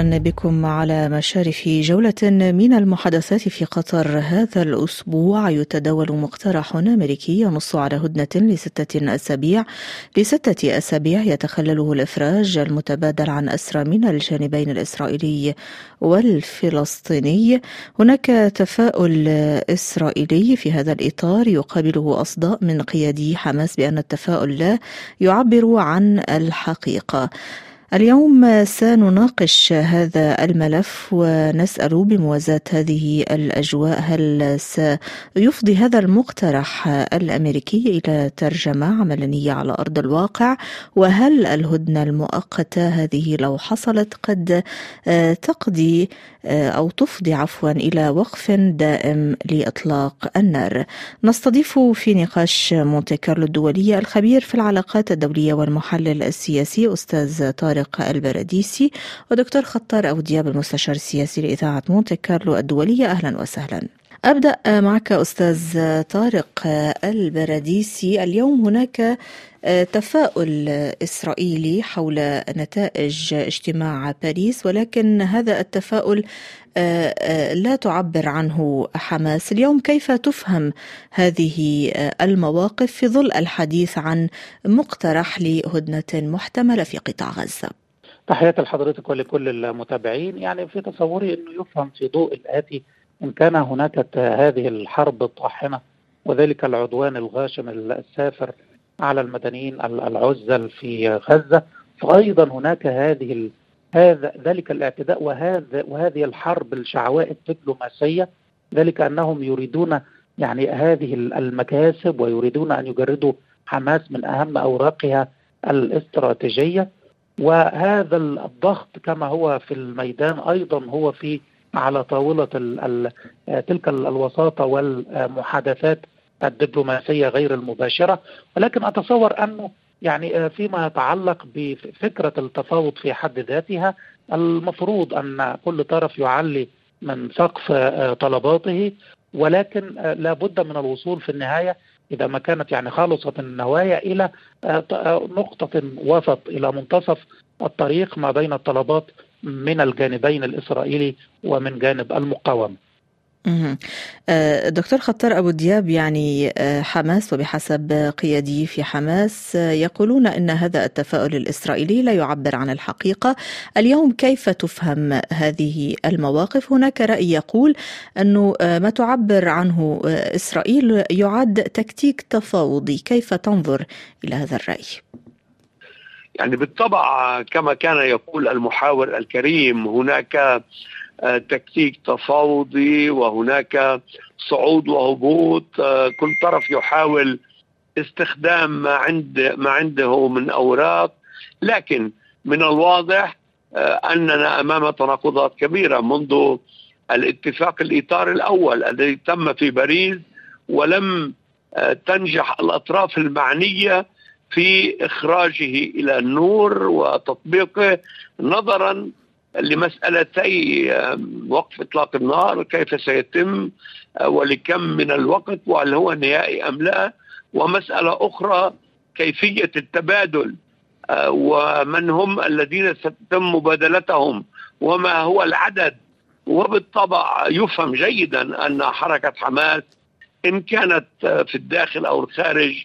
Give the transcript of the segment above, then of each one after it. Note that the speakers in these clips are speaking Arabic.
أهلا بكم على مشارف جولة من المحادثات في قطر. هذا الأسبوع يتداول مقترح أمريكي ينص على هدنة لستة أسابيع. لستة أسابيع يتخلله الإفراج المتبادل عن أسرى من الجانبين الإسرائيلي والفلسطيني. هناك تفاؤل إسرائيلي في هذا الإطار يقابله أصداء من قيادي حماس بأن التفاؤل لا يعبر عن الحقيقة. اليوم سنناقش هذا الملف ونسأل بموازاة هذه الأجواء هل سيفضي هذا المقترح الأمريكي إلى ترجمة عملية على أرض الواقع؟ وهل الهدنة المؤقتة هذه لو حصلت قد تقضي أو تفضي عفوا إلى وقف دائم لإطلاق النار؟ نستضيف في نقاش مونتي كارلو الدولية الخبير في العلاقات الدولية والمحلل السياسي أستاذ طارق البراديسي ودكتور خطار أبو دياب المستشار السياسي لإذاعة مونتي كارلو الدولية. أهلا وسهلا. أبدأ معك أستاذ طارق البراديسي. اليوم هناك تفاؤل إسرائيلي حول نتائج اجتماع باريس ولكن هذا التفاؤل لا تعبر عنه حماس. اليوم كيف تفهم هذه المواقف في ظل الحديث عن مقترح لهدنة محتملة في قطاع غزة؟ تحياتي لحضرتك ولكل المتابعين. يعني في تصوري إنه يفهم في ضوء الآتي إن كان هناك هذه الحرب الطاحنة وذلك العدوان الغاشم السافر على المدنيين العزل في غزة فايضا هناك هذه هذا ذلك الاعتداء وهذا وهذه الحرب الشعواء الدبلوماسية ذلك أنهم يريدون يعني هذه المكاسب ويريدون أن يجردوا حماس من أهم أوراقها الاستراتيجية. وهذا الضغط كما هو في الميدان أيضا هو في على طاولة تلك الوساطة والمحادثات الدبلوماسية غير المباشرة ولكن أتصور انه يعني فيما يتعلق بفكرة التفاوض في حد ذاتها المفروض أن كل طرف يعلي من سقف طلباته ولكن لابد من الوصول في النهاية إذا ما كانت يعني خالصة النوايا إلى نقطة وسط إلى منتصف الطريق ما بين الطلبات من الجانبين الإسرائيلي ومن جانب المقاومة. دكتور خطر أبو دياب يعني حماس وبحسب قيادي في حماس يقولون أن هذا التفاؤل الإسرائيلي لا يعبر عن الحقيقة اليوم كيف تفهم هذه المواقف هناك رأي يقول أنه ما تعبر عنه إسرائيل يعد تكتيك تفاوضي كيف تنظر إلى هذا الرأي؟ يعني بالطبع كما كان يقول المحاور الكريم هناك تكتيك تفاوضي وهناك صعود وهبوط كل طرف يحاول استخدام ما عند ما عنده من أوراق. لكن من الواضح أننا أمام تناقضات كبيرة منذ الاتفاق الإطار الأول الذي تم في باريس ولم تنجح الأطراف المعنية في إخراجه إلى النور وتطبيقه نظرا لمسألتي وقف إطلاق النار كيف سيتم ولكم من الوقت وهل هو نهائي أم لا ومسألة أخرى كيفية التبادل ومن هم الذين ستتم مبادلتهم وما هو العدد وبالطبع يفهم جيدا أن حركة حماس إن كانت في الداخل أو الخارج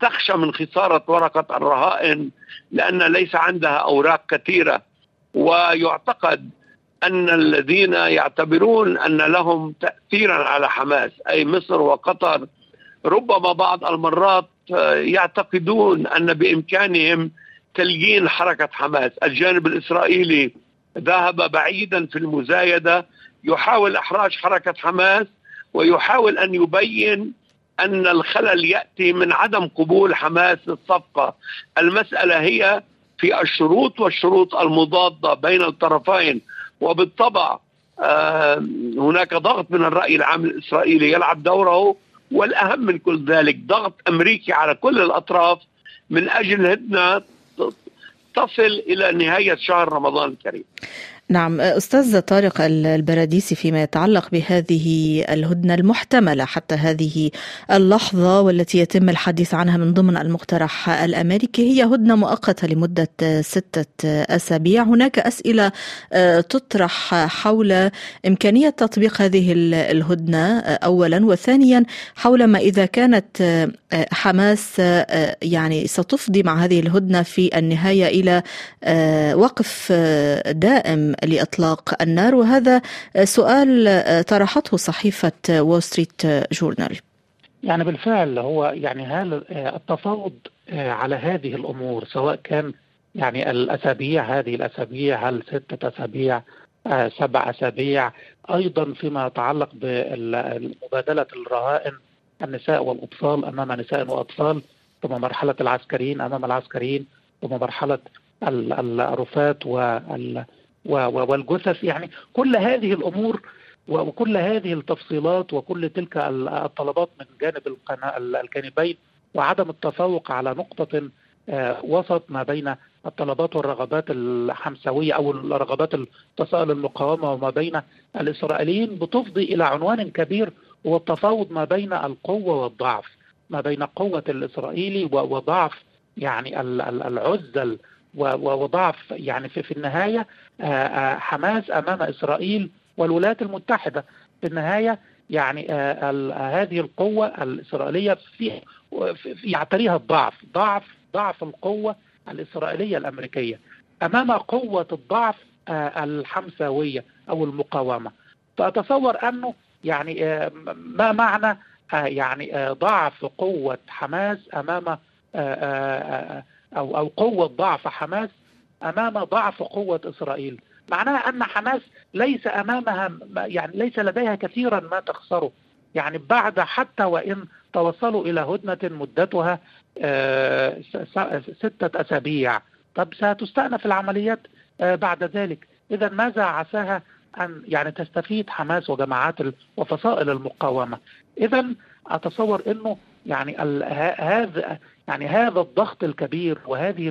تخشى من خسارة ورقة الرهائن لأن ليس عندها أوراق كثيرة. ويعتقد أن الذين يعتبرون أن لهم تاثيرا على حماس أي مصر وقطر ربما بعض المرات يعتقدون أن بإمكانهم تليين حركة حماس، الجانب الإسرائيلي ذهب بعيدا في المزايدة يحاول إحراج حركة حماس ويحاول أن يبين أن الخلل يأتي من عدم قبول حماس للصفقه، المسألة هي في الشروط والشروط المضادة بين الطرفين وبالطبع هناك ضغط من الرأي العام الإسرائيلي يلعب دوره والأهم من كل ذلك ضغط أمريكي على كل الأطراف من أجل هدنة تصل إلى نهاية شهر رمضان الكريم. نعم أستاذ طارق البراديسي فيما يتعلق بهذه الهدنة المحتملة حتى هذه اللحظة والتي يتم الحديث عنها من ضمن المقترح الأمريكي هي هدنة مؤقتة لمدة ستة أسابيع. هناك أسئلة تطرح حول إمكانية تطبيق هذه الهدنة أولا وثانيا حول ما إذا كانت حماس يعني ستفضي مع هذه الهدنة في النهاية إلى وقف دائم لإطلاق النار. وهذا سؤال طرحته صحيفة وول ستريت جورنال يعني بالفعل هو يعني هل التفاوض على هذه الأمور سواء كان يعني الأسابيع هذه الأسابيع هل ستة أسابيع سبع أسابيع أيضا فيما يتعلق بمبادلة الرهائن النساء والأطفال أمام نساء وأطفال ثم مرحلة العسكريين أمام العسكريين ثم مرحلة الرفات والجثث يعني كل هذه الأمور وكل هذه التفصيلات وكل تلك الطلبات من جانب الجانبين وعدم التفوق على نقطة وسط ما بين الطلبات والرغبات الحمسوية أو الرغبات التساؤل المقاومة وما بين الإسرائيليين بتفضي إلى عنوان كبير هو التفاوض ما بين القوة والضعف ما بين قوة الإسرائيلي وضعف يعني العزل وضعف يعني في, النهاية حماس أمام إسرائيل والولايات المتحدة. في النهاية يعني هذه القوة الإسرائيلية في يعتريها الضعف ضعف ضعف القوة الإسرائيلية الأمريكية. أمام قوة الضعف الحمساوية أو المقاومة. فأتصور أنه يعني ما معنى يعني ضعف قوة حماس أمام أو أو قوة ضعف حماس أمام ضعف قوة إسرائيل. معناها أن حماس ليس أمامها يعني ليس لديها كثيرا ما تخسره. يعني بعد حتى وإن توصلوا إلى هدنة مدتها ستة أسابيع. طب ستستأنف العمليات بعد ذلك. إذا ماذا عساها أن يعني تستفيد حماس وجماعات وفصائل المقاومة؟ إذا أتصور أنه يعني هذا يعني هذا الضغط الكبير وهذه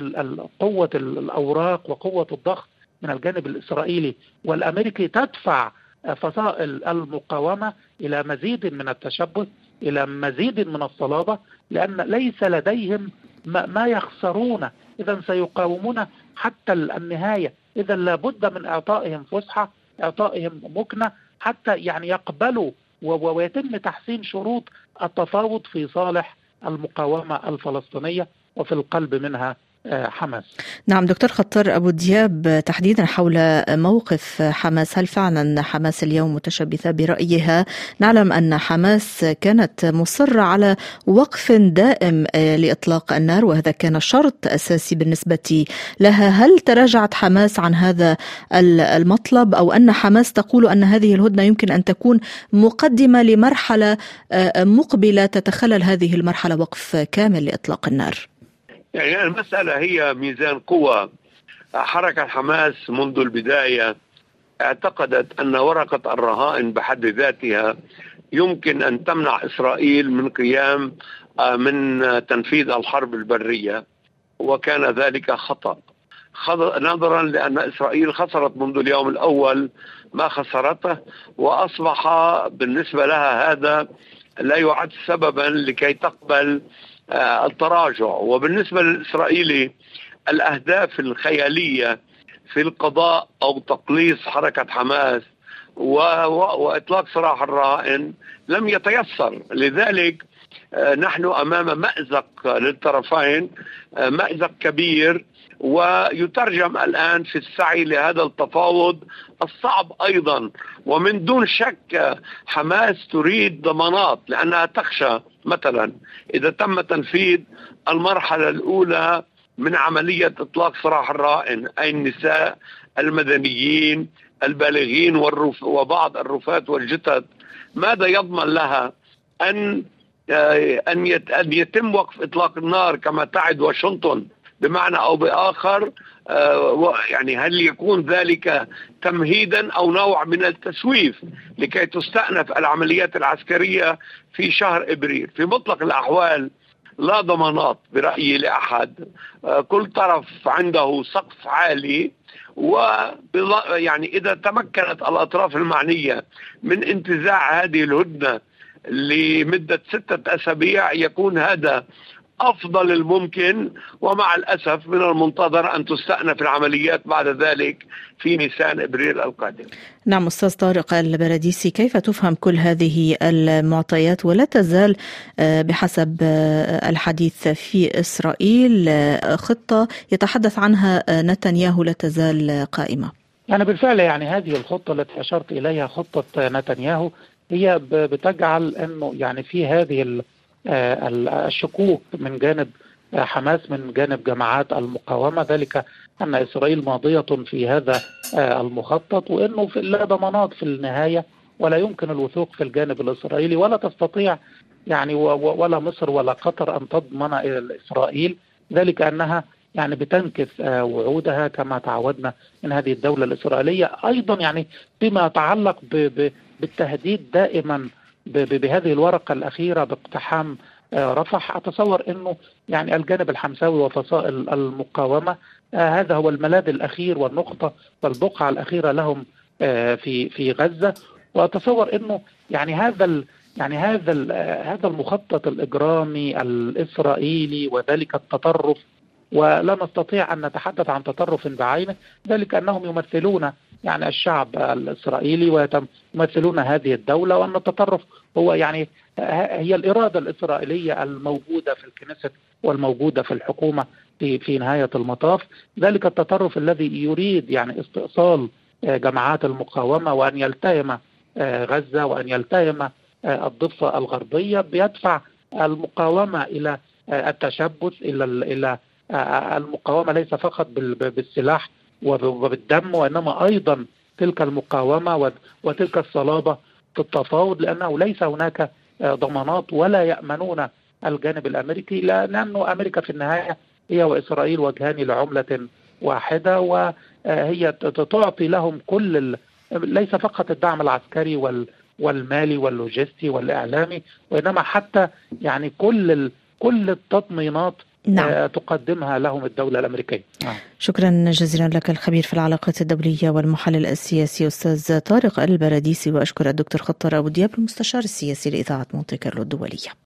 قوة الأوراق وقوة الضغط من الجانب الإسرائيلي والأمريكي تدفع فصائل المقاومة إلى مزيد من التشبث إلى مزيد من الصلابة لأن ليس لديهم ما يخسرون. إذا سيقاومون حتى النهاية. إذا لابد من إعطائهم فسحة إعطائهم مكنة حتى يعني يقبلوا ويتم تحسين شروط التفاوض في صالح المقاومة الفلسطينية وفي القلب منها حماس. نعم دكتور خطر أبو دياب تحديدا حول موقف حماس هل فعلا حماس اليوم متشبثة برأيها؟ نعلم أن حماس كانت مصرة على وقف دائم لإطلاق النار وهذا كان شرط أساسي بالنسبة لها. هل تراجعت حماس عن هذا المطلب أو أن حماس تقول أن هذه الهدنة يمكن أن تكون مقدمة لمرحلة مقبلة تتخلل هذه المرحلة وقف كامل لإطلاق النار؟ يعني المسألة هي ميزان قوى حركة حماس منذ البداية اعتقدت أن ورقة الرهائن بحد ذاتها يمكن أن تمنع إسرائيل من قيام من تنفيذ الحرب البرية وكان ذلك خطأ. نظرا لأن إسرائيل خسرت منذ اليوم الأول ما خسرته وأصبح بالنسبة لها هذا لا يعد سببا لكي تقبل التراجع وبالنسبة للإسرائيلي الأهداف الخيالية في القضاء أو تقليص حركة حماس. وإطلاق سراح الرهائن لم يتيسر لذلك نحن أمام مأزق للطرفين مأزق كبير ويترجم الآن في السعي لهذا التفاوض الصعب أيضا. ومن دون شك حماس تريد ضمانات لأنها تخشى مثلا إذا تم تنفيذ المرحلة الأولى من عملية إطلاق سراح الرائن أي النساء المدنيين البالغين والرف وبعض الرفات والجثث. ماذا يضمن لها؟ أن أن يتم وقف إطلاق النار كما تعد واشنطن. بمعنى أو بآخر يعني هل يكون ذلك تمهيدا أو نوع من التسويف لكي تستأنف العمليات العسكرية في شهر إبريل؟ في مطلق الأحوال لا ضمانات برأيي لأحد. كل طرف عنده سقف عالي و يعني إذا تمكنت الأطراف المعنية من انتزاع هذه الهدنة لمدة ستة أسابيع يكون هذا أفضل الممكن ومع الأسف من المنتظر أن تستأنف العمليات بعد ذلك في نيسان إبريل القادم. نعم أستاذ طارق البراديسي كيف تفهم كل هذه المعطيات ولا تزال بحسب الحديث في إسرائيل خطة يتحدث عنها نتنياهو لا تزال قائمة. يعني بالفعل يعني هذه الخطة التي أشرت إليها خطة نتنياهو هي بتجعل إنه يعني في هذه الشكوك من جانب حماس من جانب جماعات المقاومة. ذلك أن إسرائيل ماضية في هذا المخطط وإنه لا ضمانات في النهاية ولا يمكن الوثوق في الجانب الإسرائيلي ولا تستطيع يعني ولا مصر ولا قطر أن تضمن إسرائيل. ذلك أنها يعني بتنكث وعودها كما تعودنا من هذه الدولة الإسرائيلية. أيضا يعني فيما يتعلق بالتهديد دائما بهذه الورقة الأخيرة باقتحام رفح. أتصور إنه يعني الجانب الحمساوي وفصائل المقاومة هذا هو الملاذ الأخير والنقطة والبقعة الأخيرة لهم في في غزة. وأتصور إنه يعني هذا يعني هذا هذا المخطط الإجرامي الإسرائيلي وذلك التطرف. ولا نستطيع أن نتحدث عن تطرف بعينه ذلك أنهم يمثلون يعني الشعب الإسرائيلي ويمثلون هذه الدولة وأن التطرف هو يعني هي الإرادة الإسرائيلية الموجودة في الكنيست والموجودة في الحكومة في في نهاية المطاف. ذلك التطرف الذي يريد يعني استئصال جماعات المقاومة وأن يلتهم غزة وأن يلتهم الضفة الغربية بيدفع المقاومة إلى التشبث إلى إلى المقاومة ليس فقط بالسلاح وبالدم وإنما أيضا تلك المقاومة وتلك الصلابة في التفاوض لأنه ليس هناك ضمانات ولا يأمنون الجانب الأمريكي لأنه أمريكا في النهاية هي وإسرائيل وجهان لعملة واحدة وهي تعطي لهم كل ليس فقط الدعم العسكري وال والمالي واللوجستي والإعلامي وإنما حتى يعني كل كل التطمينات نعم. تقدمها لهم الدولة الأمريكية نعم. شكرا جزيلا لك الخبير في العلاقات الدولية والمحلل السياسي أستاذ طارق البراديسي وأشكر الدكتور خطر أبو دياب المستشار السياسي لإذاعة مونتي كارلو الدولية